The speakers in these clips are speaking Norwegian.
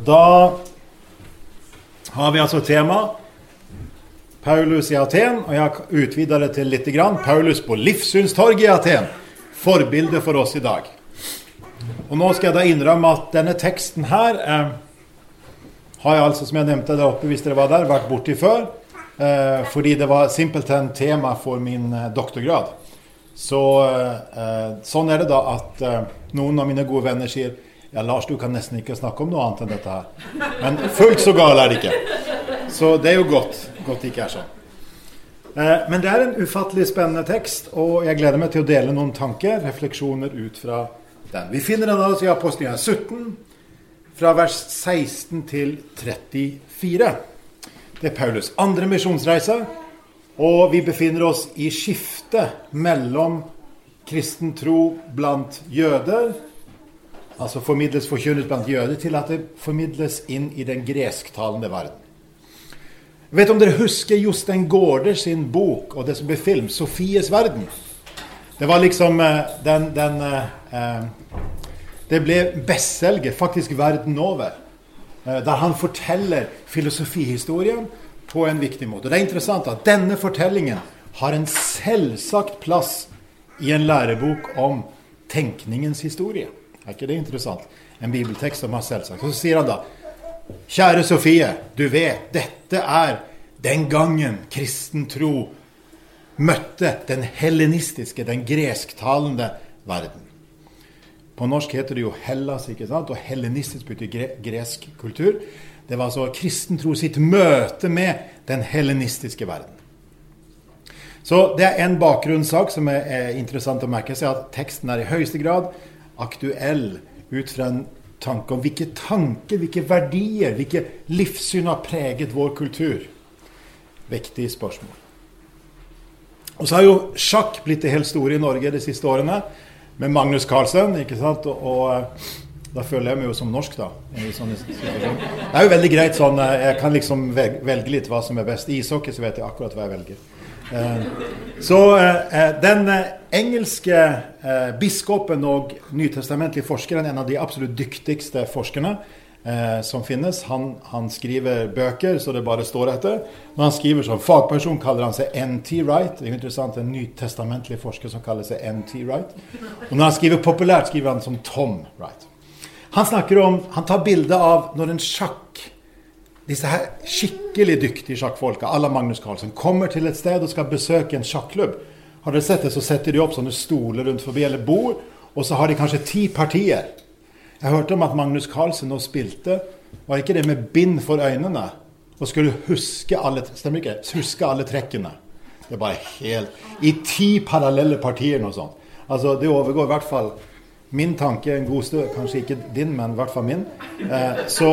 Da har vi altså tema Paulus i Aten, og jeg utvider det til litt grann. Paulus på livssynstorget i Aten. Forbilde for oss i dag. Og nå skal jeg da innrømme at denne teksten her eh, har jeg altså, som jeg nevnte der oppe hvis dere var der, vært borti før. Eh, fordi det var simpelthen tema for min eh, doktorgrad. Så eh, eh, sånn er det da at eh, noen av mine gode venner sier ja, Lars, du kan nesten ikke snakke om noe annet enn dette her. Men fullt så gal er det ikke. Så det er jo godt. Godt det ikke er sånn. Eh, men det er en ufattelig spennende tekst, og jeg gleder meg til å dele noen tanker, refleksjoner ut fra den. Vi finner den altså i Apostelgjerningen 17, fra vers 16 til 34. Det er Paulus' andre misjonsreise, og vi befinner oss i skiftet mellom kristen tro blant jøder altså formidles forkynnet blant jøder, til at det formidles inn i den gresktalende verden. Jeg vet om dere husker Jostein Gaarder sin bok og det som ble film, 'Sofies verden'. Det var liksom eh, den, den eh, Det ble bestselger faktisk verden over. Eh, der han forteller filosofihistorien på en viktig måte. Det er interessant at denne fortellingen har en selvsagt plass i en lærebok om tenkningens historie. Er ikke det interessant? En bibeltekst som har selvsagt. Så sier han da Kjære Sofie, du vet, dette er den gangen kristen tro møtte den helenistiske, den gresktalende verden. På norsk heter det jo Hellas, ikke sant? og helenistisk betyr gresk kultur. Det var altså kristen tro sitt møte med den helenistiske verden. Så det er en bakgrunnssak som er interessant å merke seg, at teksten er i høyeste grad aktuell ut fra en tanke om hvilke tanker, hvilke verdier, hvilke livssyn har preget vår kultur. Viktig spørsmål. Og så har jo sjakk blitt det helt store i Norge de siste årene, med Magnus Carlsen. ikke sant? Og, og eh, da føler jeg meg jo som norsk, da. det er jo veldig greit sånn eh, Jeg kan liksom velge litt hva som er best. I ishockey så vet jeg akkurat hva jeg velger. Eh, så eh, eh, den engelske biskopen og nytestamentlige forskeren, en av de absolutt dyktigste forskerne som finnes, han, han, skriver bøker så det bare står etter. Når han skriver som fagperson, kaller han seg NT Wright. Det er interessant, En nytestamentlig forsker som kaller seg NT Wright. Og når han skriver populært, skriver han som Tom Wright. Han snakker om, han tar bilde av når en sjakk disse her skikkelig dyktige sjakkfolka à la Magnus Carlsen kommer til et sted og skal besøke en sjakklubb. Har dere sett det, så setter de opp sånne stoler rundt forbi eller bord, og så har de kanskje ti partier. Jeg hørte om at Magnus Carlsen nå spilte, var ikke det med bind for øynene? Og skulle huske alle, stemmer ikke, huske alle trekkene. Det er bare helt I ti parallelle partier noe sånt. Altså, det overgår i hvert fall min tanke en god stund. Kanskje ikke din, men i hvert fall min. Eh, så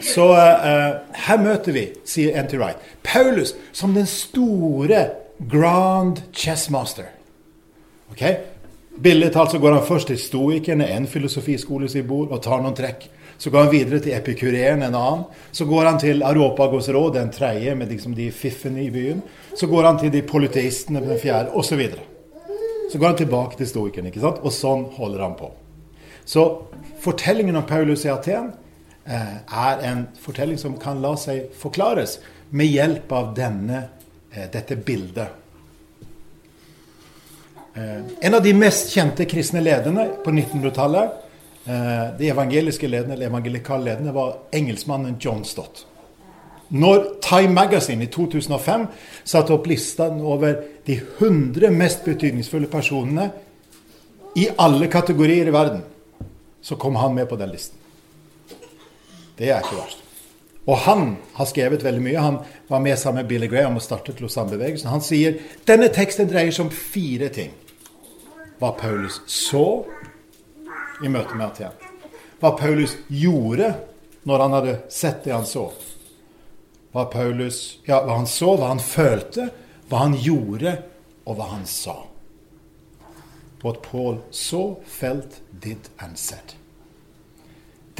så uh, her møter vi, sier N.T. Wright, Paulus som den store grand chessmaster. Ok? Billig talt så går han først til stoikerne, en filosofiskole sin bor, og tar noen trekk. Så går han videre til epikureeren, en annen. Så går han til Aropagos råd, den tredje, med liksom de fiffene i byen. Så går han til de polyteistene, den fjerde, osv. Så, videre. så går han tilbake til stoikerne, ikke sant? og sånn holder han på. Så fortellingen om Paulus i Aten er en fortelling som kan la seg forklares med hjelp av denne, eh, dette bildet. Eh, en av de mest kjente kristne lederne på 1900-tallet, de evangeliske lederne, eller evangelikale lederne, var engelskmannen John Stott. Når Time Magazine i 2005 satte opp listen over de 100 mest betydningsfulle personene i alle kategorier i verden, så kom han med på den listen. Det er ikke verst. Og han har skrevet veldig mye. Han var med sammen med Billy Graham og startet Lausanne-bevegelsen. Han sier denne teksten dreier seg om fire ting. Hva Paulus så i møte med Aten. Hva Paulus gjorde når han hadde sett det han så. Hva, Paulus, ja, hva han så, hva han følte, hva han gjorde, og hva han sa. What Paul saw, felt, did and said.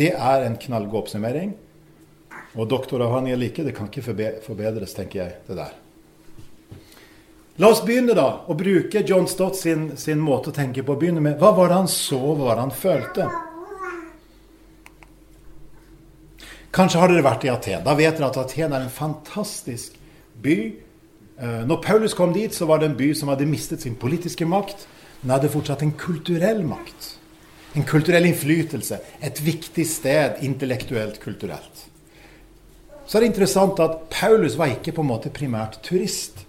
Det er en knallgod oppsummering. Og doktoravhandlinger like, det kan ikke forbedres, tenker jeg, det der. La oss begynne da, å bruke John Stott sin, sin måte å tenke på. Begynne med hva var det han så, hva var det han følte? Kanskje har dere vært i Aten. Da vet dere at Aten er en fantastisk by. Eh, når Paulus kom dit, så var det en by som hadde mistet sin politiske makt, men hadde fortsatt en kulturell makt. En kulturell innflytelse. Et viktig sted intellektuelt, kulturelt. Så er det interessant at Paulus var ikke på en måte primært turist.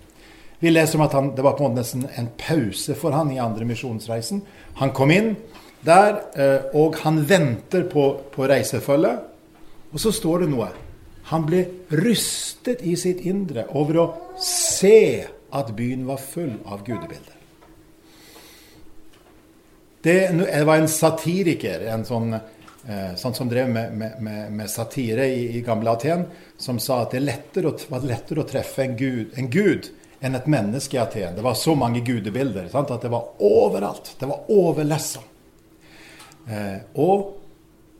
Vi leser om at han, det var på en måte nesten en pause for han i andre misjonsreisen. Han kom inn der, eh, og han venter på, på reisefølget. Og så står det noe. Han ble rystet i sitt indre over å se at byen var full av gudebilder. Det var en satiriker, en sånn, eh, sånn som drev med, med, med satire i, i, gamle Aten, som sa at det lettere, var lettere å treffe en gud, en gud enn et menneske i Aten. Det var så mange gudebilder sant? at det var overalt. Det var overlessa. Eh, og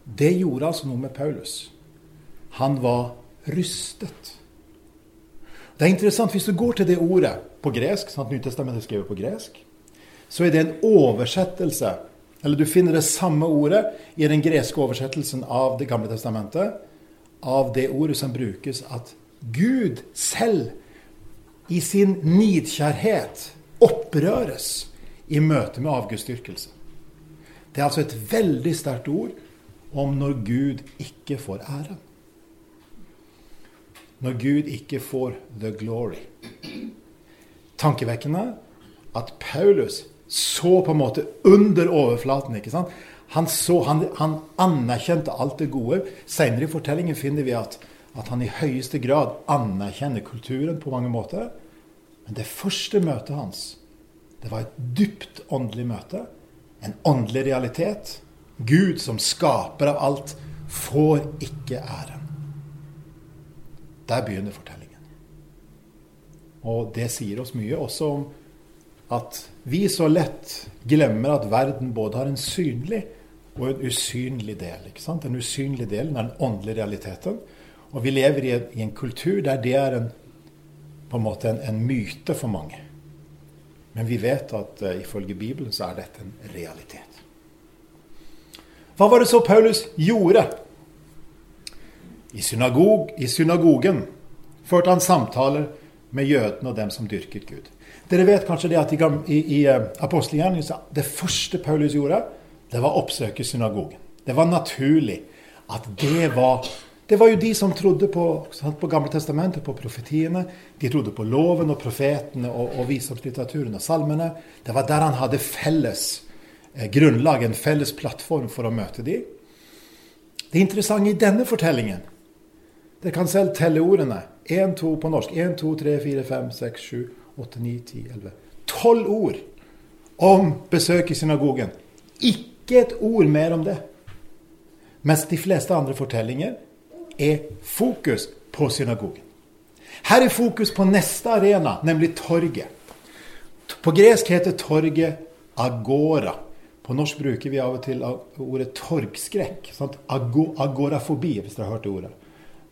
det gjorde altså noe med Paulus. Han var rystet. Det er interessant, Hvis du går til det ordet på gresk, sant? Nytestamentet er skrevet på gresk, så er det en oversettelse Eller du finner det samme ordet i den greske oversettelsen av Det gamle testamentet, av det ordet som brukes at Gud selv i sin nidkjærhet opprøres i møte med avgudsdyrkelse. Det er altså et veldig sterkt ord om når Gud ikke får æren. Når Gud ikke får the glory. Tankevekkende at Paulus så på en måte under overflaten. ikke sant? Han, så, han, han anerkjente alt det gode. Senere i fortellingen finner vi at, at, han i høyeste grad anerkjenner kulturen på mange måter. Men det første møtet hans, det var et dypt åndelig møte. En åndelig realitet. Gud som skaper av alt, får ikke æren. Der begynner fortellingen. Og det sier oss mye også om at vi så lett glemmer at verden både har en synlig og en usynlig del. ikke sant? Den usynlige delen er den åndelige realiteten. Og vi lever i en, i en kultur der det er en, på en måte en, en myte for mange. Men vi vet at uh, ifølge Bibelen så er dette en realitet. Hva var det så Paulus gjorde? I, synagog, I synagogen førte han samtaler med jødene og dem som dyrket Gud. Dere vet kanskje det at i, i, i uh, apostelgjerningen det første Paulus gjorde, det var å oppsøke synagogen. Det var naturlig at det var Det var jo de som trodde på, på Gamle testamentet, på profetiene. De trodde på loven og profetene og, og visdomslitteraturen og salmene. Det var der han hadde felles eh, grunnlag, en felles plattform for å møte dem. Det interessante i denne fortellingen Dere kan selv telle ordene. 1, 2 på norsk. 1, 2, 3, 4, 5, 6, 7, 8, 9, 10, 11 Tolv ord om besøk i synagogen. Ikke et ord mer om det. Mens de fleste andre fortellinger er fokus på synagogen. Her er fokus på neste arena, nemlig torget. På gresk heter torget agora. På norsk bruker vi av og til ordet torgskrekk. Sant? agorafobi, hvis dere har hørt det ordet.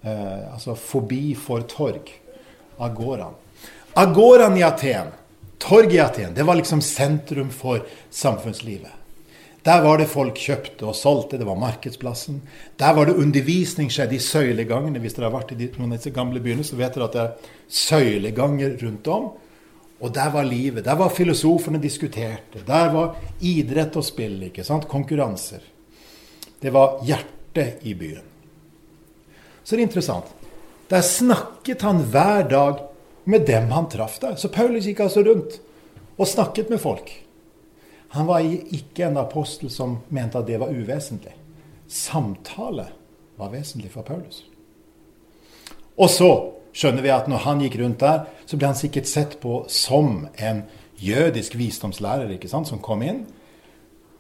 Eh, altså fobi for torg. Agoraen. Agoraen i Aten, torget i Aten, det var liksom sentrum for samfunnslivet. Der var det folk kjøpte og solgte, det var markedsplassen. Der var det undervisning skjedde i søylegangene. Hvis dere har vært i noen av disse gamle byene, så vet dere at det er søyleganger rundt om. Og der var livet. Der var filosofene diskuterte. Der var idrett og spill. ikke sant? Konkurranser. Det var hjertet i byen. Så det er interessant. Der snakket han hver dag med dem han traff der. Så Paulus gikk altså rundt og snakket med folk. Han var ikke en apostel som mente at det var uvesentlig. Samtale var vesentlig for Paulus. Og så skjønner vi at når han gikk rundt der, så ble han sikkert sett på som en jødisk visdomslærer ikke sant, som kom inn.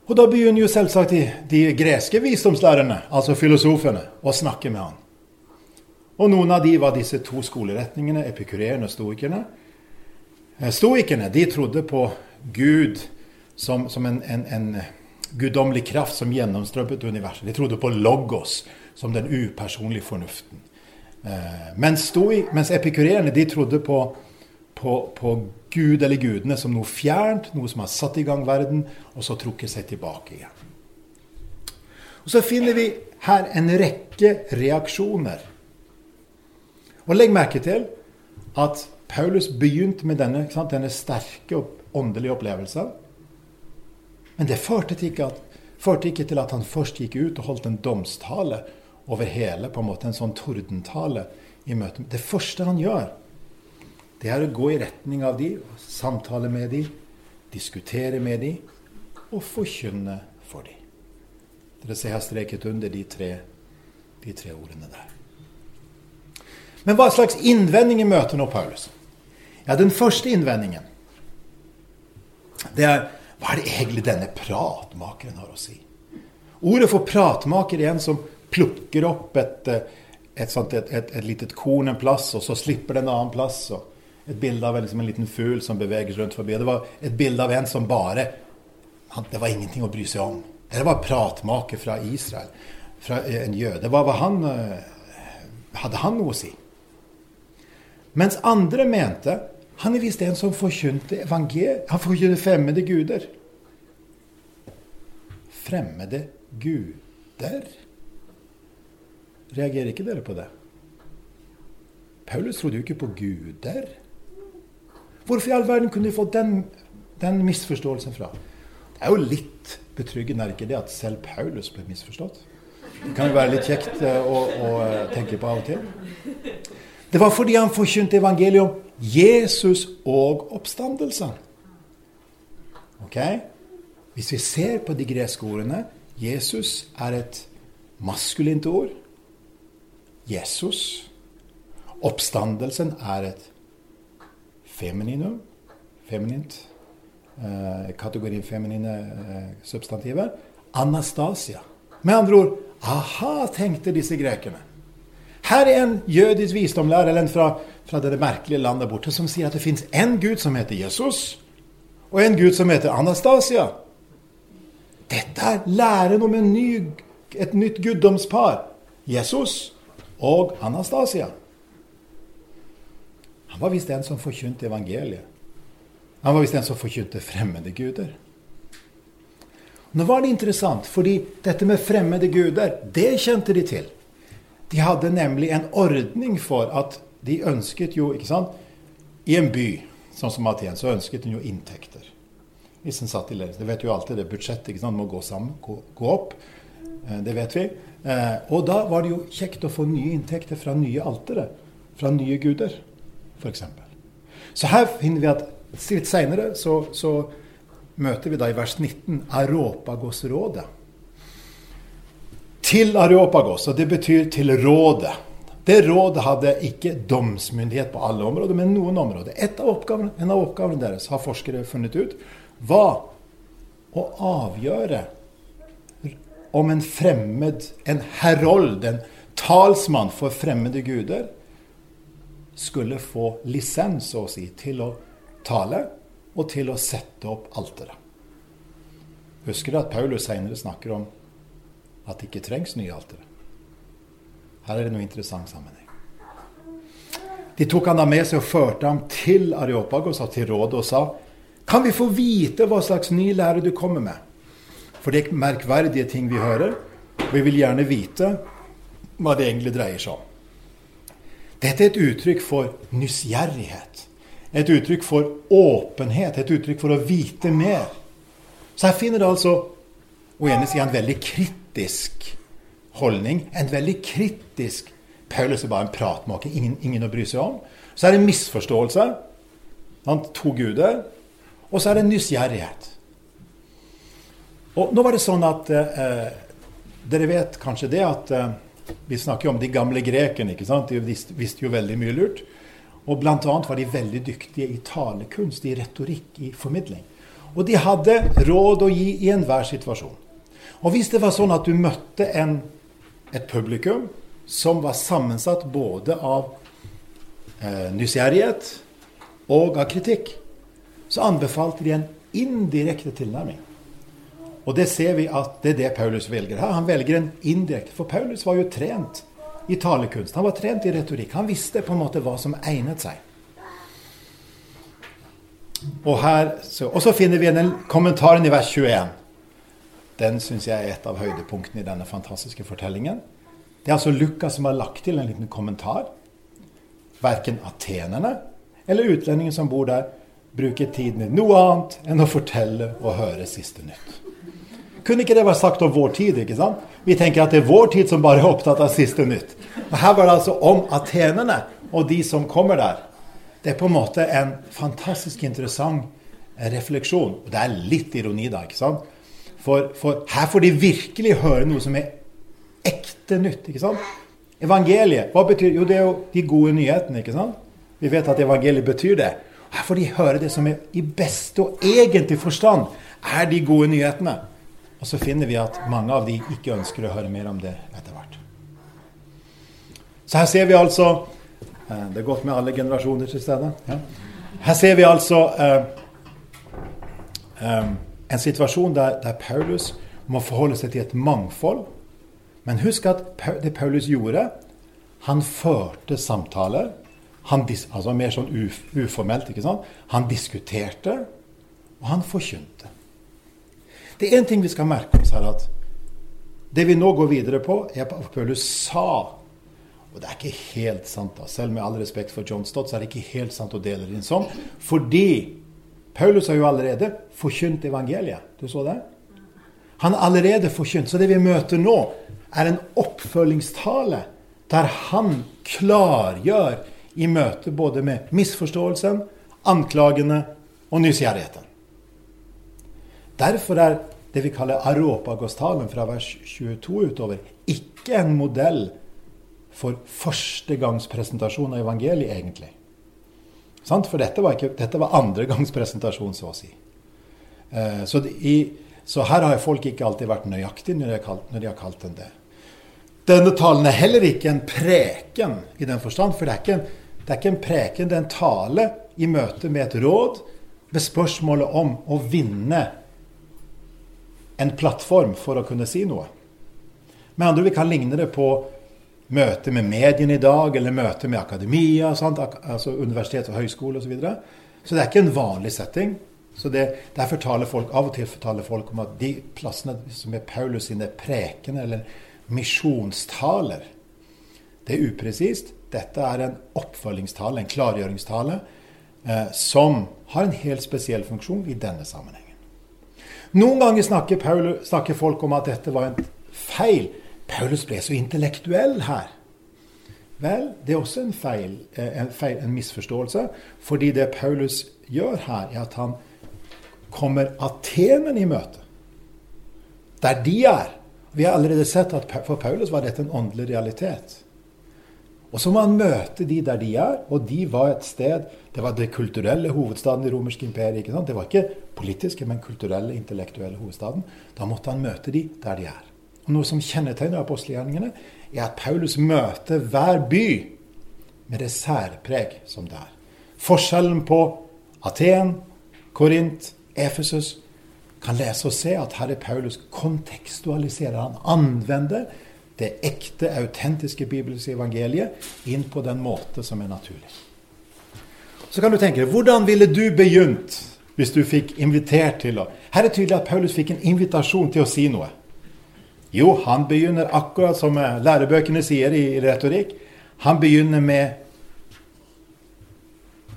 Og da begynner jo selvsagt de, de greske visdomslærerne, altså filosofene, å snakke med han. Og noen av de var disse to skoleretningene, epikureerne og stoikerne. Eh, stoikerne de trodde på Gud som, som en, en, en guddommelig kraft som gjennomstrømpet universet. De trodde på logos som den upersonlige fornuften. Eh, mens, stoi, mens epikureerne de trodde på, på, på, Gud eller gudene som noe fjernt, noe som har satt i gang verden, og så trukket seg tilbake igjen. Og Så finner vi her en rekke reaksjoner. Og legg merke til at Paulus begynte med denne, denne sterke åndelige opplevelsen. Men det førte ikke, at, førte ikke, til at han først gikk ut og holdt en domstale over hele, på en måte en sånn tordentale i møte. Det første han gjør, det er å gå i retning av de, samtale med de, diskutere med de og forkynne for de. Dere ser jeg har streket under de tre, de tre ordene der. Men hva slags innvendinger møter nå Paulus? Ja, Den første innvendingen det er hva er det egentlig denne pratmakeren har å si? Ordet for pratmaker er en som plukker opp et, et, sånt, et, et, et litet korn en plass, og så slipper det en annen plass. Et bilde av liksom en liten fugl som beveger seg rundt forbi. Det var et bilde av en som bare Det var ingenting å bry seg om. Det var pratmaker fra Israel, fra en jøde. Hva var han Hadde han noe å si? Mens andre mente han er visst en som forkynte evangeliet. Han forkynte fremmede guder. Fremmede guder? Reagerer ikke dere på det? Paulus trodde jo ikke på guder. Hvorfor i all verden kunne de få den, den misforståelsen fra? Det er jo litt betryggende, er ikke det, at selv Paulus ble misforstått? Det kan jo være litt kjekt eh, å, å tenke på av og til. Det var fordi han forkynte evangeliet om Jesus og oppstandelsen. Ok? Hvis vi ser på de greske ordene Jesus er et maskulint ord. Jesus. Oppstandelsen er et femininum. Feminint. Eh, kategorien feminine eh, substantiver. Anastasia. Med andre ord Aha, tenkte disse grekerne. Her er en jødisk visdomlærer eller en fra, fra det merkelige landet borte som sier at det fins en gud som heter Jesus, og en gud som heter Anastasia. Dette er læren om ny, et nytt guddomspar. Jesus og Anastasia. Han var visst en som forkynte evangeliet. Han var visst en som forkynte fremmede guder. Nå var det interessant, fordi dette med fremmede guder, det kjente de til. De hadde nemlig en ordning for at de ønsket jo ikke sant, I en by sånn som Aten så ønsket en jo inntekter. Hvis en satt i ledelse. Det vet jo alltid det budsjettet ikke sant, må gå sammen, gå, gå opp. Eh, det vet vi. Eh, og da var det jo kjekt å få nye inntekter fra nye altere. Fra nye guder, f.eks. Så her finner vi at litt seinere så, så, møter vi da i vers 19 Aropagos-rådet til Areopagos, og det betyr til rådet. Det rådet hadde ikke domsmyndighet på alle områder, men noen områder. Av oppgavene, en av oppgavene deres har forskere funnet ut, var å avgjøre om en fremmed, en herold, en talsmann for fremmede guder, skulle få lisens, så å si, til å tale og til å sette opp alteret. Husker du at Paulus senere snakker om at det ikke trengs nye altere. Her er det noe interessant sammenheng. De tok han da med seg og førte ham til Areopagos og til rådet og sa Kan vi få vite hva slags ny lære du kommer med? For det er merkverdige ting vi hører, og vi vil gjerne vite hva det egentlig dreier seg om. Dette er et uttrykk for nysgjerrighet. Et uttrykk for åpenhet. Et uttrykk for å vite mer. Så her finner det altså og ene sida en veldig kritisk holdning. En veldig kritisk Paulus er bare en pratmaker, ingen, ingen, å bry seg om. Så er det misforståelse. Han to guder. Og så er det nysgjerrighet. Og nå var det sånn at eh, Dere vet kanskje det at eh, vi snakker om de gamle grekerne. ikke sant? De visste, visste jo veldig mye lurt. Og bl.a. var de veldig dyktige i talekunst, i retorikk, i formidling. Og de hadde råd å gi i enhver situasjon. Og hvis det var sånn at du møtte en, et publikum som var sammensatt både av eh, nysgjerrighet og av kritikk, så anbefalte de en indirekte tilnærming. Og det ser vi at det er det Paulus velger her. Han velger en indirekte. For Paulus var jo trent i talekunst. Han var trent i retorikk. Han visste på en måte hva som egnet seg. Og, her, så, og så finner vi den kommentaren i vers 21. Den syns jeg er et av høydepunktene i denne fantastiske fortellingen. Det er altså Lukas som har lagt til en liten kommentar. Verken atenerne eller utlendingene som bor der, bruker tiden i noe annet enn å fortelle og høre siste nytt. Kunne ikke det vært sagt om vår tid? ikke sant? Vi tenker at det er vår tid som bare er opptatt av siste nytt. Og Her var det altså om atenerne og de som kommer der. Det er på en måte en fantastisk interessant refleksjon. Og det er litt ironi, da. ikke sant? For, for, her får de virkelig høre noe som er ekte nytt. ikke sant? Evangeliet, hva betyr Jo, det er jo de gode nyhetene. ikke sant? Vi vet at evangeliet betyr det. Her får de høre det som er i beste og egentlig forstand er de gode nyhetene. Og så finner vi at mange av de ikke ønsker å høre mer om det etter hvert. Så her ser vi altså eh, Det er godt med alle generasjoner til stede. Ja. Her ser vi altså eh, eh, en situasjon der, der, Paulus må forholde seg til et mangfold. Men husk at det Paulus gjorde Han førte samtaler. Han, altså mer sånn uformelt. ikke sant? Han diskuterte, og han forkynte. Det er én ting vi skal merke oss her. at Det vi nå går videre på, er at Paulus sa. Og det er ikke helt sant, da. Selv med all respekt for John Stott, så er det ikke helt sant å dele det inn sånn. Fordi Paulus har jo allerede forkynt evangeliet. Du så det? Han har allerede forkynt. Så det vi møter nå, er en oppfølgingstale der han klargjør i møte både med misforståelsen, anklagene og nysgjerrigheten. Derfor er det vi kaller aropagostalen fra vers 22 utover ikke en modell for førstegangspresentasjon av evangeliet, egentlig. For dette var, ikke, dette var andregangspresentasjon, så å si. Eh, så, i, så, her har folk ikke alltid vært nøyaktige når de har kalt, de har kalt den det. Denne talen er heller ikke en preken i den forstand, for det er, ikke, det er ikke en preken, det er en tale i møte med et råd ved spørsmålet om å vinne en plattform for å kunne si noe. Med andre vi kan ligne det på møte med mediene i dag, eller møte med akademia, sant? altså universitet og høyskole osv. Så, videre. så det er ikke en vanlig setting. Så det, Derfor taler folk av og til fortaler folk om at de plassene som er Paulus sine prekener eller misjonstaler, det er upresist. Dette er en oppfølgingstale, en klargjøringstale, eh, som har en helt spesiell funksjon i denne sammenhengen. Noen ganger snakker, Paulus, snakker folk om at dette var en feil Paulus ble så intellektuell her. Vel, det er også en feil, eh, en, feil, en misforståelse. Fordi det Paulus gjør her, er at han kommer Atenen i møte. Der de er. Vi har allerede sett at for Paulus var dette en åndelig realitet. Og så må han møte de der de er, og de var et sted Det var det kulturelle hovedstaden i romerske imperiet. Det var ikke politiske, men kulturelle, intellektuelle hovedstaden. Da måtte han møte de der de er. Og Noe som kjennetegner apostelgjerningene, er at Paulus møter hver by med det særpreg som det er. Forskjellen på Aten, Korint, Efesus kan lese og se at her er Paulus kontekstualiserer. Han anvender det ekte, autentiske bibelske evangeliet inn på den måte som er naturlig. Så kan du tenke deg, hvordan ville du begynt hvis du fikk invitert til å Her er det tydelig at Paulus fikk en invitasjon til å si noe. Jo, han begynner akkurat som lærebøkene sier i retorikk. Han begynner med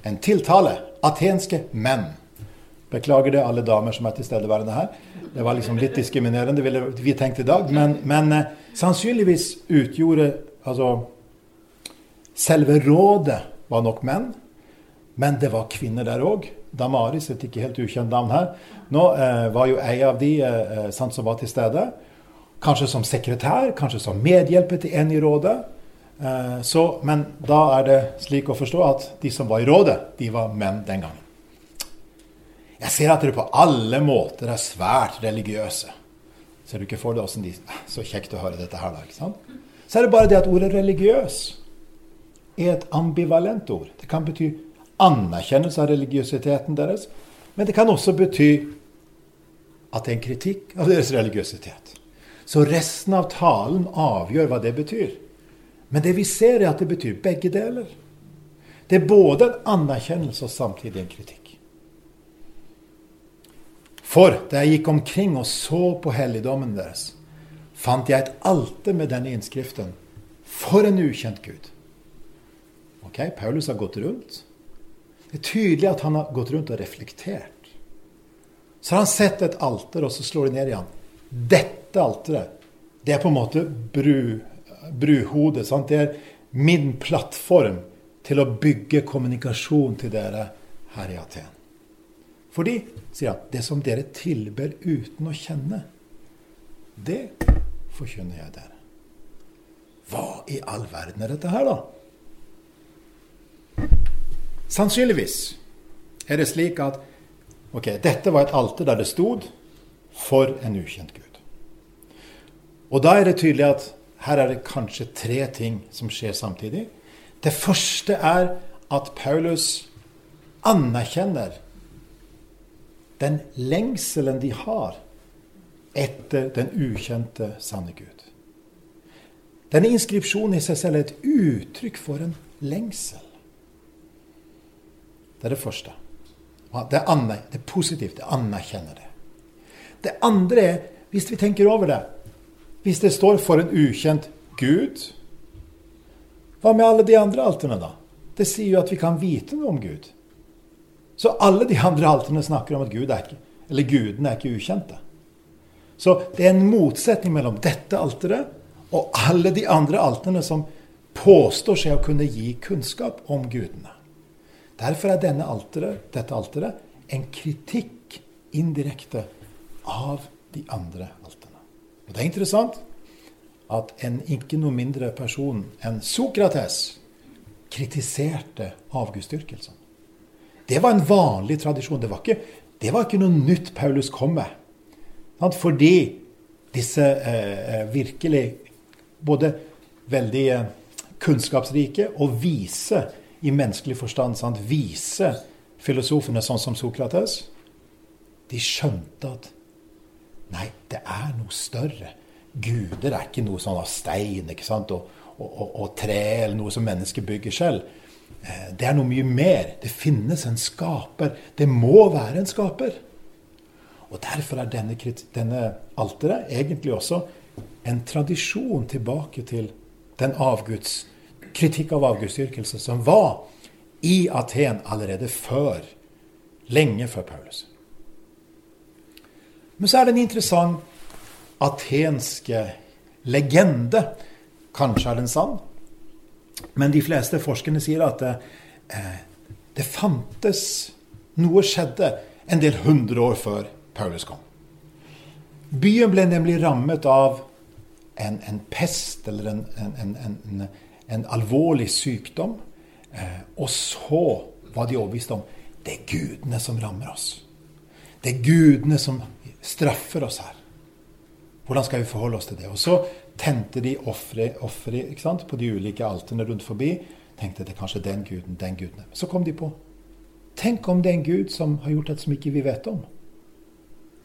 en tiltale. Atenske menn. Beklager det, alle damer som er tilstedeværende her. Det var liksom litt diskriminerende, ville vi tenkt i dag. Men, men eh, sannsynligvis utgjorde altså Selve rådet var nok menn, men det var kvinner der òg. Damaris, et ikke helt ukjent navn her, nå eh, var jo ei av de eh, eh som var til stede. Kanskje som sekretær, kanskje som medhjelper til en i rådet. Eh, så, men da er det slik å forstå at de som var i rådet, de var menn den gangen. Jeg ser at dere på alle måter er svært religiøse. Ser du ikke for deg åssen de Så kjekt å høre dette her, da. ikke sant? Så er det bare det at ordet 'religiøs' er et ambivalent ord. Det kan bety anerkjennelse av religiøsiteten deres, men det kan også bety at det er en kritikk av deres religiøsitet. Så resten av talen avgjør hva det betyr. Men det vi ser, er at det betyr begge deler. Det er både en anerkjennelse og samtidig en kritikk. For da jeg gikk omkring og så på helligdommen deres, fant jeg et alter med denne innskriften. For en ukjent Gud. Ok, Paulus har gått rundt. Det er tydelig at han har gått rundt og reflektert. Så har han sett et alter, og så slår de ned i han. Dette alteret, det er på en måte bru, bruhodet. Sant? Det er min plattform til å bygge kommunikasjon til dere her i Aten. Fordi, sier han, det som dere tilber uten å kjenne, det forkynner jeg dere. Hva i all verden er dette her, da? Sannsynligvis er det slik at ok, dette var et alter der det stod 'For en ukjent Gud'. Og da er det tydelig at her er det kanskje tre ting som skjer samtidig. Det første er at Paulus anerkjenner den lengselen de har etter den ukjente, sanne Gud. Denne inskripsjonen i seg selv er et uttrykk for en lengsel. Det er det første. Det er, det er positivt. Det anerkjenner det. Det andre er, hvis vi tenker over det Hvis det står for en ukjent Gud, hva med alle de andre alterne, da? Det sier jo at vi kan vite noe om Gud. Så alle de andre alterne snakker om at Gud er ikke, eller gudene er ikke ukjente. Så det er en motsetning mellom dette alteret og alle de andre alterne som påstår seg å kunne gi kunnskap om gudene. Derfor er alteret, dette alteret en kritikk indirekte av de andre alterne. Og Det er interessant at en ikke noe mindre person enn Sokrates kritiserte avgudsdyrkelsen. Det var en vanlig tradisjon. Det var, ikke, det var ikke, noe nytt Paulus kom med. Fordi disse eh, virkelig både veldig eh, kunnskapsrike og vise i menneskelig forstand sant, vise filosofene sånn som Sokrates, de skjønte at nei, det er noe større. Guder er ikke noe sånn av stein ikke sant, og, og, og, og tre eller noe som mennesker bygger selv. Eh, det er noe mye mer. Det finnes en skaper. Det må være en skaper. Og Derfor er denne, denne alteret egentlig også en tradisjon tilbake til den avguds kritikk av avgudsdyrkelse som var i Aten allerede før, lenge før Paulus. Men så er det en interessant atenske legende. Kanskje er den sann, men de fleste forskerne sier at det, eh, det fantes Noe skjedde en del hundre år før Paulus kom. Byen ble nemlig rammet av en, en pest eller en, en, en, alvorlig sykdom. Eh, og så var de overbevist om det er gudene som rammer oss. Det er gudene som straffer oss her. Hvordan skal vi forholde oss til det? Og så tente de offeret på de ulike altene rundt forbi. Tenkte det er kanskje den guden, den guden. Så kom de på Tenk om det er en gud som har gjort dette som ikke vi vet om.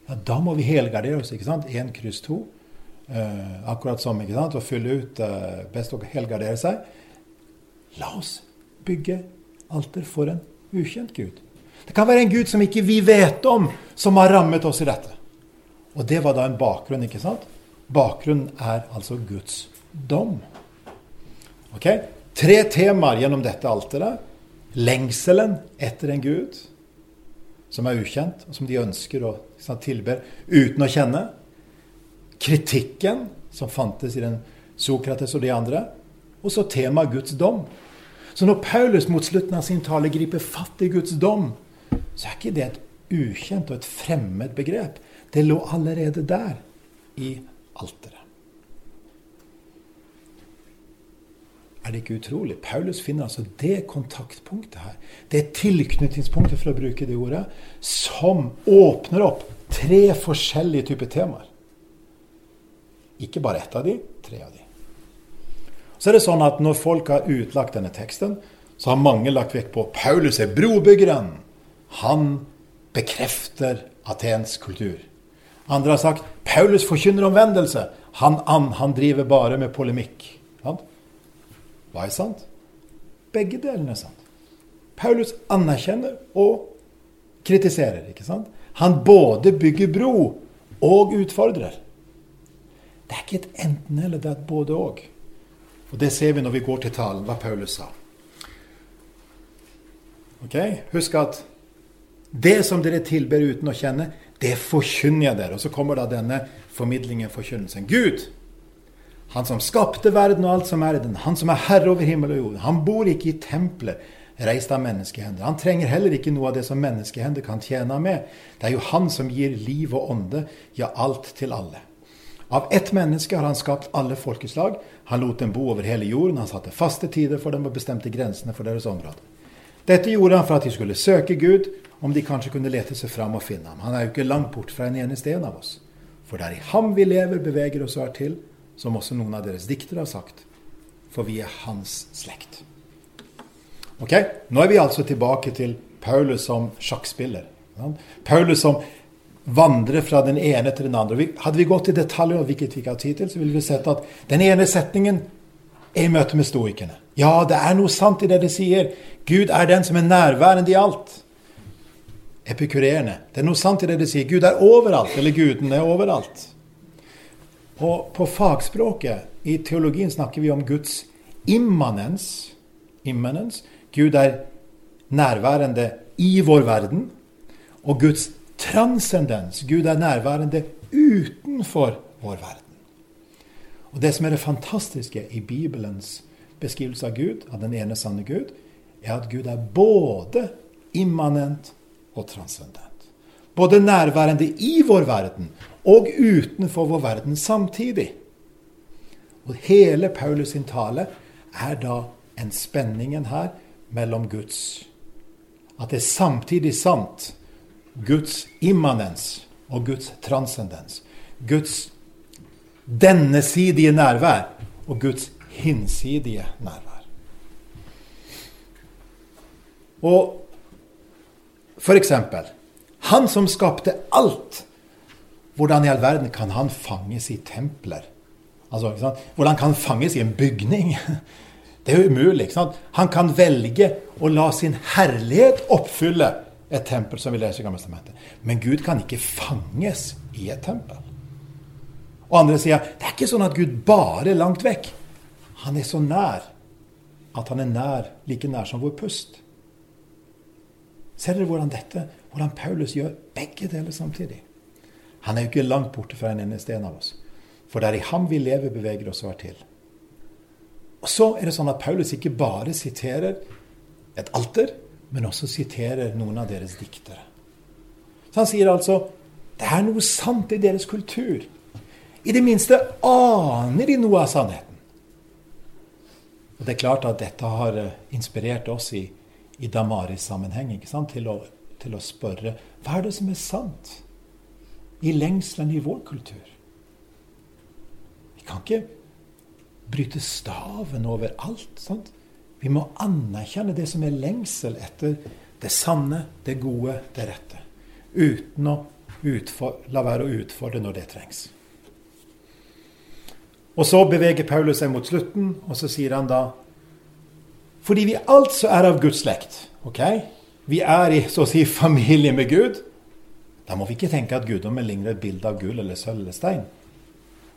Ja, Da må vi helgardere oss. ikke sant? Én kryss to. Eh, akkurat som ikke sant? å fylle ut eh, best å helgardere seg. La oss bygge alter for en ukjent gud. Det kan være en gud som ikke vi vet om, som har rammet oss i dette. Og det var da en bakgrunn, ikke sant? Bakgrunnen er altså Guds dom. Ok? Tre temaer gjennom dette alteret. Lengselen etter en gud som er ukjent, og som de ønsker å tilber uten å kjenne kritikken som fantes i den Sokrates og de andre, og så temaet Guds dom. Så når Paulus mot slutten av sin tale griper fatt i Guds dom, så er ikke det et ukjent og et fremmed begrep. Det lå allerede der i alteret. Er det ikke utrolig? Paulus finner altså det kontaktpunktet her, det tilknytningspunktet, for å bruke det ordet, som åpner opp tre forskjellige typer temaer. Ikke bare ett av de, tre av de. Så er det sånn at når folk har utlagt denne teksten, så har mange lagt vekt på Paulus er brobyggeren. Han bekrefter atensk kultur. Andre har sagt Paulus forkynner omvendelse. Han, han, han driver bare med polemikk. Hva er sant? Begge delene er sant. Paulus anerkjenner og kritiserer. ikke sant? Han både bygger bro og utfordrer. Det er ikke et enten-eller, det er et både-og. Og Det ser vi når vi går til talen, hva Paulus sa. Ok, Husk at det som dere tilber uten å kjenne, det forkynner jeg dere. Og så kommer da denne formidlingen, forkynnelsen. Gud, han som skapte verden og alt som er i den, han som er herre over himmel og jord, han bor ikke i tempelet reist av menneskehender. Han trenger heller ikke noe av det som menneskehender kan tjene med. Det er jo han som gir liv og ånde, ja, alt til alle. Av ett menneske har han skapt alle folkeslag. Han lot dem bo over hele jorden. Han satte faste tider for dem og bestemte grensene for deres område. Dette gjorde han for at de skulle søke Gud, om de kanskje kunne lete seg fram og finne ham. Han er jo ikke langt bort fra en eneste en av oss. For det er i ham vi lever, beveger oss og er til, som også noen av deres diktere har sagt. For vi er hans slekt. Ok, Nå er vi altså tilbake til Paulus som sjakkspiller. Paulus som vandrer fra den ene til den andre. Hadde vi gått i detaljer, hvilket vi ikke har tid til, så ville vi sett at den ene setningen er i møte med stoikerne. Ja, det er noe sant i det de sier. Gud er den som er nærværende i alt. Epikureerne. Det er noe sant i det de sier. Gud er overalt, eller guden er overalt. Og på fagspråket, i teologien, snakker vi om Guds immanens. Immanens. Gud er nærværende i vår verden. Og Guds transcendens. Gud er nærværende utenfor vår verden. Og Det som er det fantastiske i Bibelens beskrivelse av Gud, av den ene sanne Gud, er at Gud er både immanent og transcendent. Både nærværende i vår verden og utenfor vår verden samtidig. Og hele Paulus sin tale er da en spenningen her mellom Guds At det er samtidig sant. Guds immanens og Guds transcendens. Guds dennesidige nærvær og Guds hinsidige nærvær. Og eksempel Han som skapte alt. Hvordan i all verden kan han fanges i templer? Altså, Hvordan kan han fanges i en bygning? Det er jo umulig. Han kan velge å la sin herlighet oppfylle et tempel, som vi leser i Gammeltestamentet. Men Gud kan ikke fanges i et tempel. Og andre sier det er ikke sånn at Gud bare er langt vekk. Han er så nær at han er nær, like nær som vår pust. Ser dere hvordan dette, hvordan Paulus gjør begge deler samtidig? Han er jo ikke langt borte fra en eneste en av oss. For det er i ham vi lever, beveger oss og er til. Og så er det sånn at Paulus ikke bare siterer et alter, men også siterer noen av deres diktere. Så han sier altså det er noe sant i deres kultur. I det minste aner de noe av sannheten. Og Det er klart at dette har eh, inspirert oss i, i Damaris-sammenheng til, til, å spørre hva er det som er sant i lengselen i vår kultur? Vi kan ikke bryte staven over alt. Sant? Vi må anerkjenne det som er lengsel etter det sanne, det gode, det rette. Uten å la være å utfordre når det trengs. Og så beveger Paulus seg mot slutten, og så sier han da Fordi vi altså er av Guds slekt, ok? Vi er i så å si familie med Gud. Da må vi ikke tenke at guddommen ligner et bilde av gull eller sølv eller stein.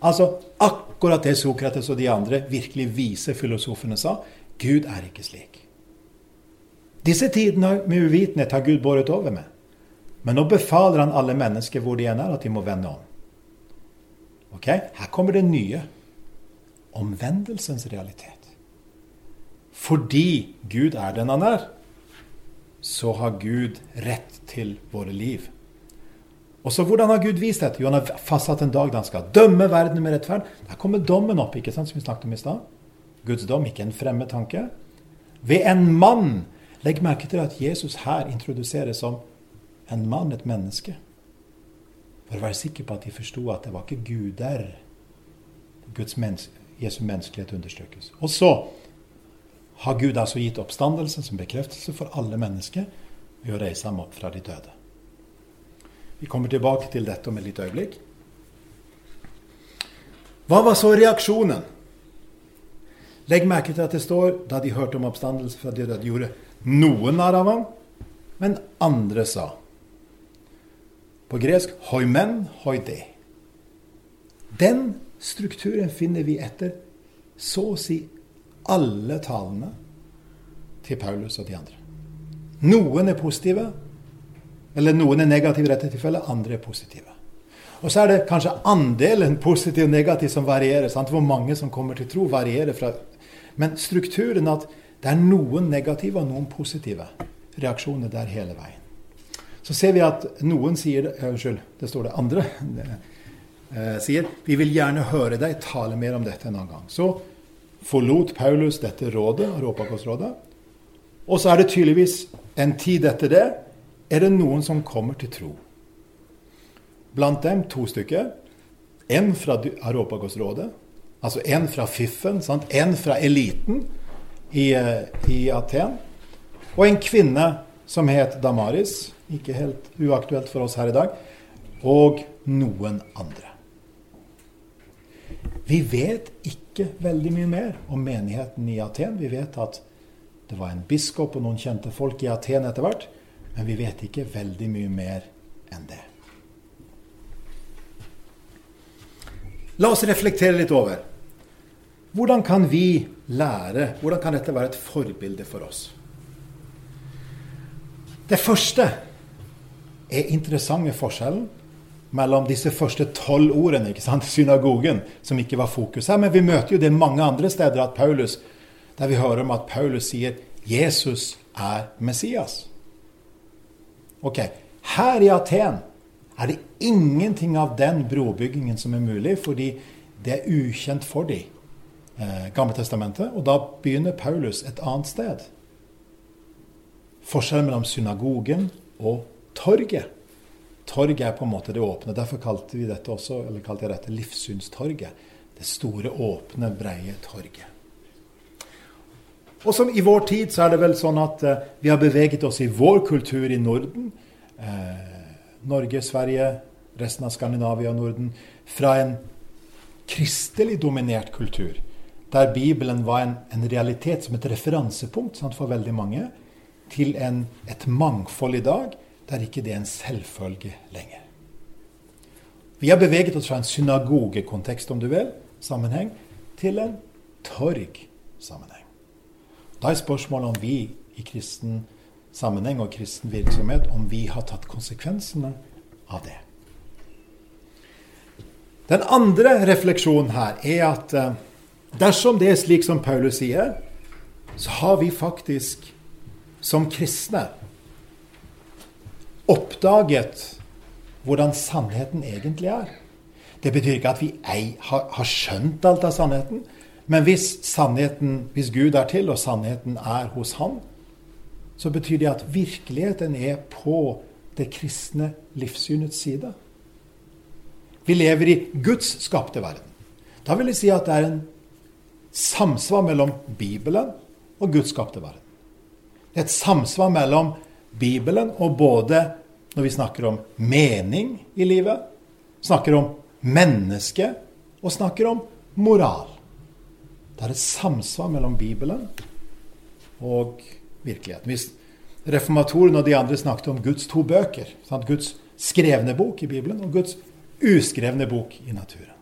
Altså akkurat det Sokrates og de andre virkelig vise filosofene sa. Gud er ikke slik. Disse tidene med uvitenhet har Gud båret over med. Men nå befaler han alle mennesker hvor de enn er, at de må vende om. Ok? Her kommer det nye omvendelsens realitet. Fordi Gud er den han er, så har Gud rett til våre liv. Og så Hvordan har Gud vist dette? Jo, Han har fastsatt en dag da han skal dømme verden med rettferd. Der kommer dommen opp, ikke sant, som vi snakket om i stad. Guds dom, ikke en fremmed tanke. Ved en mann. Legg merke til at Jesus her introduseres som en mann, et menneske. For å være sikker på at de forsto at det var ikke guder. Guds menneske Jesu menneskelighet understrekes. Og så har Gud altså gitt oppstandelsen som bekreftelse for alle mennesker ved å reise ham opp fra de døde. Vi kommer tilbake til dette om et lite øyeblikk. Hva var så reaksjonen? Legg merke til at det står da de hørte om oppstandelse fra de døde, gjorde noen narr av ham, men andre sa På gresk hoimen hoide. Den strukturen finner vi etter så å si alle talene til Paulus og de andre. Noen er positive, eller noen er negative i dette tilfellet, andre er positive. Og så er det kanskje andelen positiv og negativ som varierer. Sant? Hvor mange som kommer til tro, varierer fra Men strukturen at det er noen negative og noen positive reaksjoner der hele veien. Så ser vi at noen sier Unnskyld, det står det andre. Eh, sier vi vil gjerne høre deg tale mer om dette en annen gang. Så forlot Paulus dette rådet, Europakostrådet. Og så er det tydeligvis en tid etter det er det noen som kommer til tro. Blant dem to stykker. En fra Europakostrådet, altså en fra Fiffen, sant? en fra eliten i, eh, i Aten. Og en kvinne som het Damaris, ikke helt uaktuelt for oss her i dag, og noen andre. Vi vet ikke veldig mye mer om menigheten i Aten. Vi vet at det var en biskop og noen kjente folk i Aten etter hvert, men vi vet ikke veldig mye mer enn det. La oss reflektere litt over. Hvordan kan vi lære? Hvordan kan dette være et forbilde for oss? Det første er interessante forskjellen mellom disse første tolv ordene, ikke sant? synagogen, som ikke var fokus her. Men vi møter jo det mange andre steder at Paulus, der vi hører om at Paulus sier Jesus er Messias. Ok, Her i Aten er det ingenting av den brobyggingen som er mulig, fordi det er ukjent for dem, eh, Gamle. Og da begynner Paulus et annet sted. Forskjellen mellom synagogen og torget. Torget er på en måte det åpne. Derfor kalte vi dette også, eller kalte jeg dette livssynstorget. Det store, åpne, breie torget. Og som i vår tid så er det vel sånn at eh, vi har beveget oss i vår kultur i Norden. Eh, Norge, Sverige, resten av Skandinavia og Norden. Fra en kristelig dominert kultur, der Bibelen var en, en realitet som et referansepunkt sant, for veldig mange, til en, et mangfold i dag der ikke det er en selvfølge lenger. Vi har beveget oss fra en synagogekontekst, om du vil, sammenheng, til en torgsammenheng. Da er spørsmålet om vi i kristen sammenheng og kristen virksomhet, om vi har tatt konsekvensene av det. Den andre refleksjonen her er at eh, dersom det er slik som Paulus sier, så har vi faktisk som kristne oppdaget hvordan sannheten egentlig er. Det betyr ikke at vi ei har, har skjønt alt av sannheten, men hvis sannheten, hvis Gud er til, og sannheten er hos Han, så betyr det at virkeligheten er på det kristne livssynets side. Vi lever i Guds skapte verden. Da vil jeg si at det er en samsvar mellom Bibelen og Guds skapte verden. Det er et samsvar mellom Bibelen og både når vi snakker om mening i livet, snakker om menneske og snakker om moral. Det er et samsvar mellom Bibelen og virkeligheten. Hvis reformatorene og de andre snakket om Guds to bøker, sant? Guds skrevne bok i Bibelen og Guds uskrevne bok i naturen.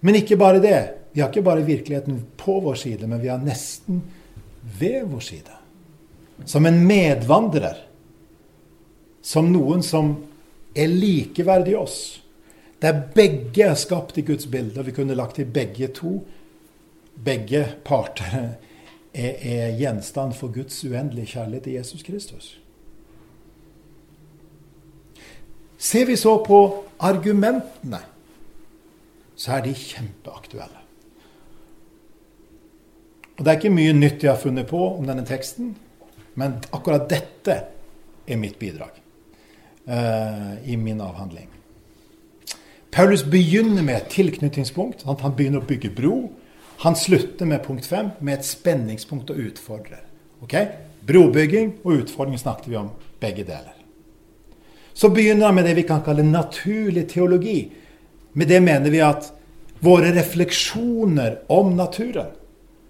Men ikke bare det. Vi har ikke bare virkeligheten på vår side, men vi har nesten ved vår side. Som en medvandrer. Som noen som er likeverdig oss. Der begge er skapt i Guds bilde, og vi kunne lagt til begge to begge parter er, er gjenstand for Guds uendelige kjærlighet til Jesus Kristus. Ser vi så på argumentene, så er de kjempeaktuelle. Og Det er ikke mye nytt jeg har funnet på om denne teksten, men akkurat dette er mitt bidrag i min avhandling. Paulus begynner med et tilknytningspunkt. Han begynner å bygge bro. Han slutter med punkt fem med et spenningspunkt og utfordrer. Okay? Brobygging og utfordring snakket vi om begge deler. Så begynner han med det vi kan kalle naturlig teologi. Med det mener vi at våre refleksjoner om naturen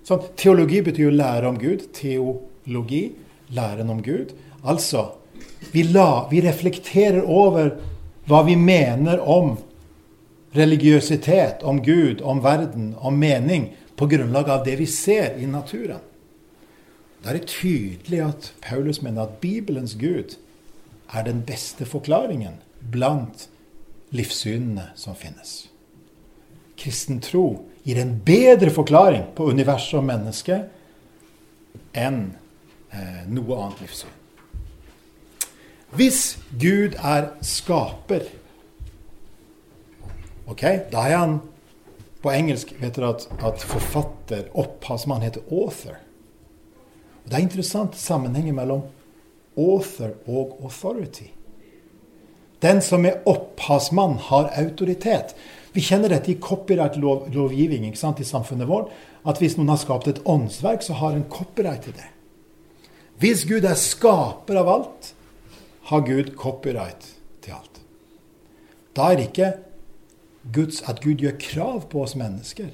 sånn, Teologi betyr jo lære om Gud. Teologi, læren om Gud. Altså Vi, la, vi reflekterer over hva vi mener om religiøsitet, om Gud, om verden, om mening, på grunnlag av det vi ser i naturen. Da er det tydelig at Paulus mener at Bibelens Gud er den beste forklaringen blant livssynene som finnes. Kristen tro gir en bedre forklaring på universet og mennesket enn eh, noe annet livssyn. Hvis Gud er skaper Ok, Da er han På engelsk vet dere at, at forfatter, opphavsmann, heter author. Og Det er interessant sammenhengen mellom author og authority. Den som er opphavsmann, har autoritet. Vi kjenner dette i copyright-lovgivning i samfunnet vårt. At hvis noen har skapt et åndsverk, så har en copyright til det. Hvis Gud er skaper av alt, har Gud copyright til alt. Da er ikke Guds, at Gud gjør krav på oss mennesker,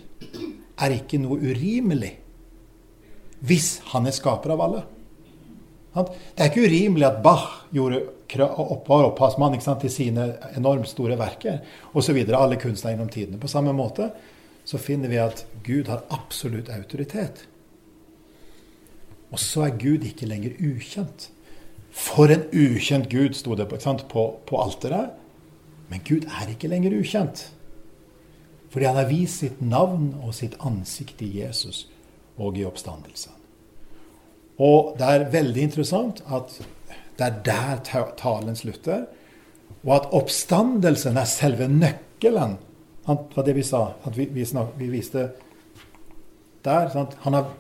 er ikke noe urimelig hvis han er skaper av alle. Det er ikke urimelig at Bach gjorde var opphavsmann til sine enormt store verker osv. Alle kunstnere gjennom tidene. På samme måte så finner vi at Gud har absolutt autoritet. Og så er Gud ikke lenger ukjent. For en ukjent Gud, sto det på, på alteret. Men Gud er ikke lenger ukjent. Fordi han har vist sitt navn og sitt ansikt i Jesus og i oppstandelsen. Og det er veldig interessant at det er der talen slutter. Og at oppstandelsen er selve nøkkelen. Var det vi sa. at Vi, vi, snak, vi viste der. Han har,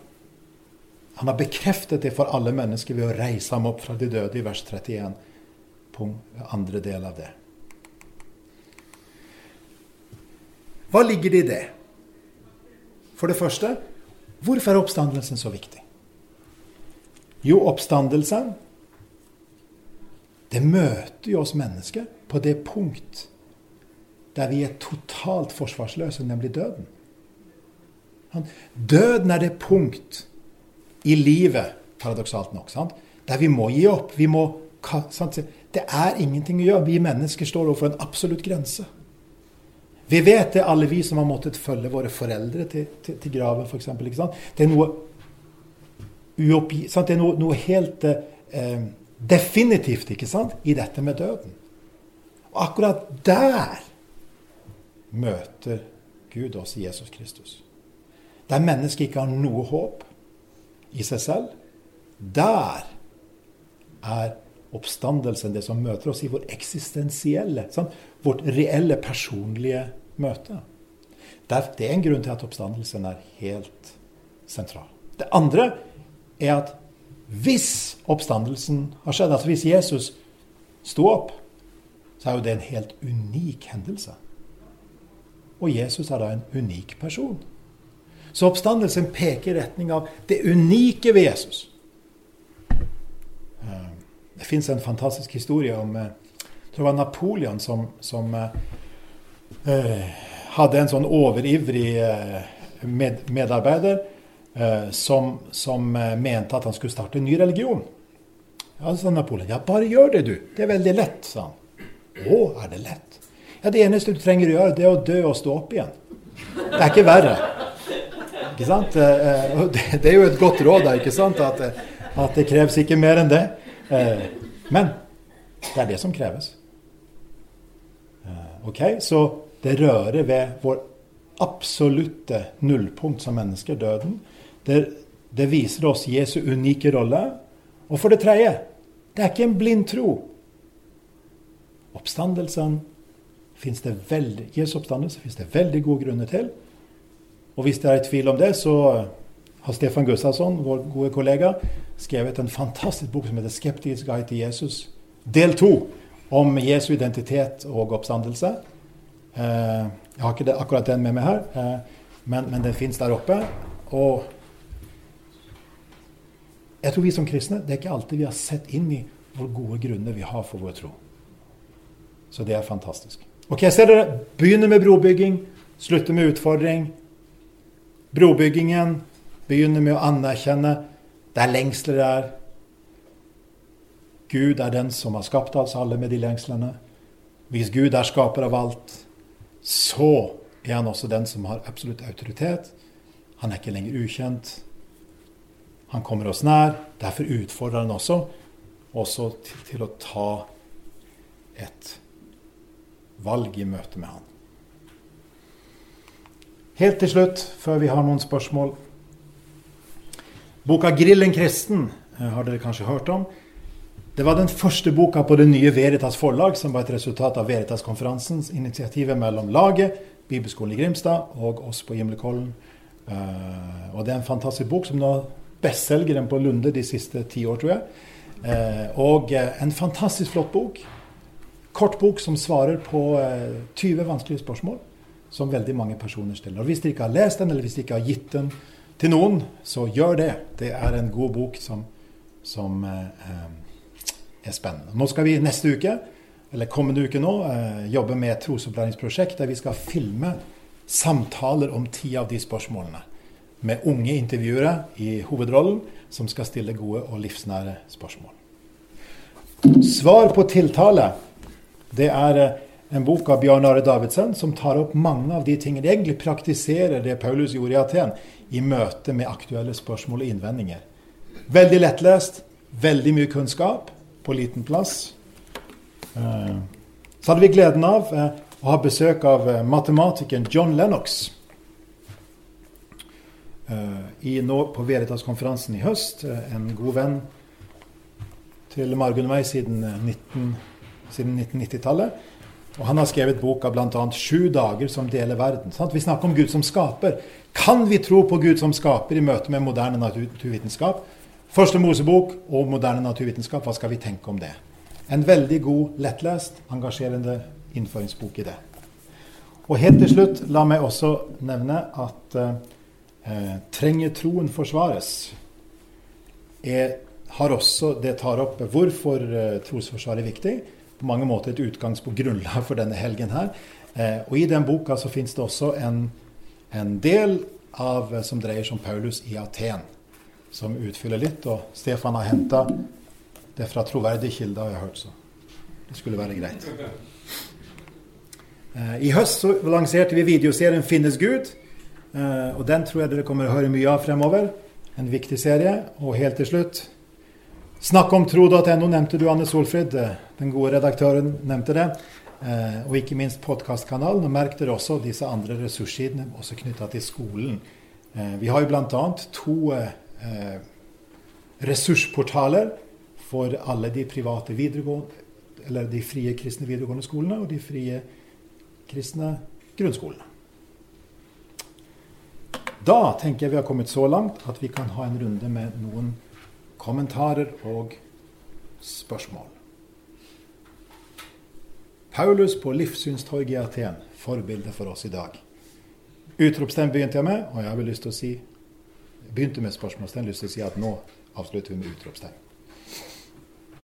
han, har, bekreftet det for alle mennesker ved å reise ham opp fra de døde i vers 31. På andre del av det. Hva ligger det i det? For det første, hvorfor er oppstandelsen så viktig? Jo, oppstandelsen det møter jo oss mennesker på det punkt der vi er totalt forsvarsløse, nemlig døden. Døden er det punkt i livet, paradoksalt nok, sant? der vi må gi opp. Vi må, sant? Det er ingenting å gjøre. Vi mennesker står overfor en absolutt grense. Vi vet det, alle vi som har måttet følge våre foreldre til, til, til graven, f.eks. Det er noe uoppgi... Sant? Det er noe, noe helt eh, definitivt ikke sant? i dette med døden. Og akkurat der møter Gud oss i Jesus Kristus. Der mennesket ikke har noe håp i seg selv. Der er oppstandelsen, det som møter oss i vår eksistensielle, sant? vårt reelle, personlige møte. Det er en grunn til at oppstandelsen er helt sentral. Det andre er at hvis oppstandelsen har skjedd, altså hvis Jesus sto opp, så er jo det en helt unik hendelse. Og Jesus er da en unik person. Så oppstandelsen peker i retning av det unike ved Jesus. Det fins en fantastisk historie om eh, jeg tror det var Napoleon som, som eh, hadde en sånn overivrig eh, med, medarbeider eh, som, som eh, mente at han skulle starte en ny religion. Ja, sa Napoleon. Ja, bare gjør det, du. Det er veldig lett, sa han. Å, er det lett? Ja, Det eneste du trenger å gjøre, det er å dø og stå opp igjen. Det er ikke verre. Ikke sant? Eh, det er jo et godt råd, da, ikke sant? At, at det kreves ikke mer enn det. Eh, men det er det som kreves. Eh, ok, Så det rører ved vår absolutte nullpunkt som mennesker, døden. Det, det viser oss Jesu unike rolle. Og for det tredje, det er ikke en blind tro. Oppstandelsen finnes det veldig, Jesu oppstandelse finnes det veldig gode grunner til. Og hvis det er i tvil om det, så har Stefan Gustavsson, vår gode kollega, skrevet en fantastisk bok som heter 'Skeptisk guide til Jesus'. Del to om Jesu identitet og oppstandelse. Eh, jeg har ikke akkurat den med meg her, eh, men, men den fins der oppe. Og jeg tror vi som kristne det er ikke alltid vi har sett inn i hvor gode grunner vi har for vår tro. Så det er fantastisk. Ok, ser dere. Begynner med brobygging, slutter med utfordring. Brobyggingen begynner med å anerkjenne det er lengsler der. Gud er den som har skapt oss alle med de lengslene. Hvis Gud er skaper av alt, så er han også den som har absolutt autoritet. Han er ikke lenger ukjent. Han kommer oss nær. Derfor utfordrer han også, også til, til å ta et valg i møte med han. Helt til slutt, før vi har noen spørsmål Boka 'Grillen kristen' eh, har dere kanskje hørt om. Det var den første boka på det nye Veritas forlag, som var et resultat av Veritas-konferansens initiativet mellom laget, Bibelskolen i Grimstad og oss på Gimlekollen. Uh, og det er en fantastisk bok som nå bestselger den på Lunde de siste ti år, tror jeg. Uh, og en fantastisk flott bok. Kort bok som svarer på 20 vanskelige spørsmål som veldig mange personer stiller. Og Hvis dere ikke har lest den, eller hvis dere ikke har gitt den til noen, så gjør det. Det er en god bok som, som er spennende. Nå skal vi neste uke, eller kommende uke nå, eh, jobbe med et trosopplæringsprosjekt der vi skal filme samtaler om ti av de spørsmålene. Med unge intervjuere i hovedrollen som skal stille gode og livsnære spørsmål. Svar på tiltale det er eh, en bok av Bjørn Are Davidsen som tar opp mange av de tingene. Egentlig praktiserer det Paulus gjorde i Aten i møte med aktuelle spørsmål og innvendinger. Veldig lettlest, veldig mye kunnskap på liten plass. Eh, så hadde vi gleden av eh, å ha besøk av eh, matematikeren John Lennox i, nå på Veritas-konferansen i høst. En god venn til Margunn og meg siden, 19, siden 1990-tallet. Og Han har skrevet boka bl.a. 'Sju dager som deler verden'. Sant? Vi snakker om Gud som skaper. Kan vi tro på Gud som skaper i møte med moderne naturvitenskap? Første Mosebok og moderne naturvitenskap, hva skal vi tenke om det? En veldig god, lettlest, engasjerende innføringsbok i det. Og helt til slutt, la meg også nevne at eh, trenger troen forsvares? Er, har også, det tar opp hvorfor eh, trosforsvaret er viktig. På mange måter et utgangspunkt, grunnlag for denne helgen her. Eh, og i den boka så fins det også en, en del av, som dreier seg om Paulus i Aten som utfyller litt. Og Stefan har henta det fra troverdige kilder, har jeg hørt, så det skulle være greit. Eh, I høst så lanserte vi videoserien 'Finnes Gud'. Eh, og Den tror jeg dere kommer å høre mye av fremover. En viktig serie. Og helt til slutt Snakk om tro.no nevnte du, Anne Solfrid. Eh, den gode redaktøren nevnte det. Og ikke minst podkastkanalen. Og merk dere også disse andre ressurssidene også knytta til skolen. Vi har jo bl.a. to eh, ressursportaler for alle de private videregående, eller de frie kristne videregående skolene og de frie kristne grunnskolene. Da tenker jeg vi har kommet så langt at vi kan ha en runde med noen kommentarer og spørsmål. Paulus på livssynstorget i Aten, forbilde for oss i dag. Utropstegn begynte jeg med, og jeg har lyst til å si begynte med spørsmålstegn, lyst til å si at nå avslutter vi med utropstegn.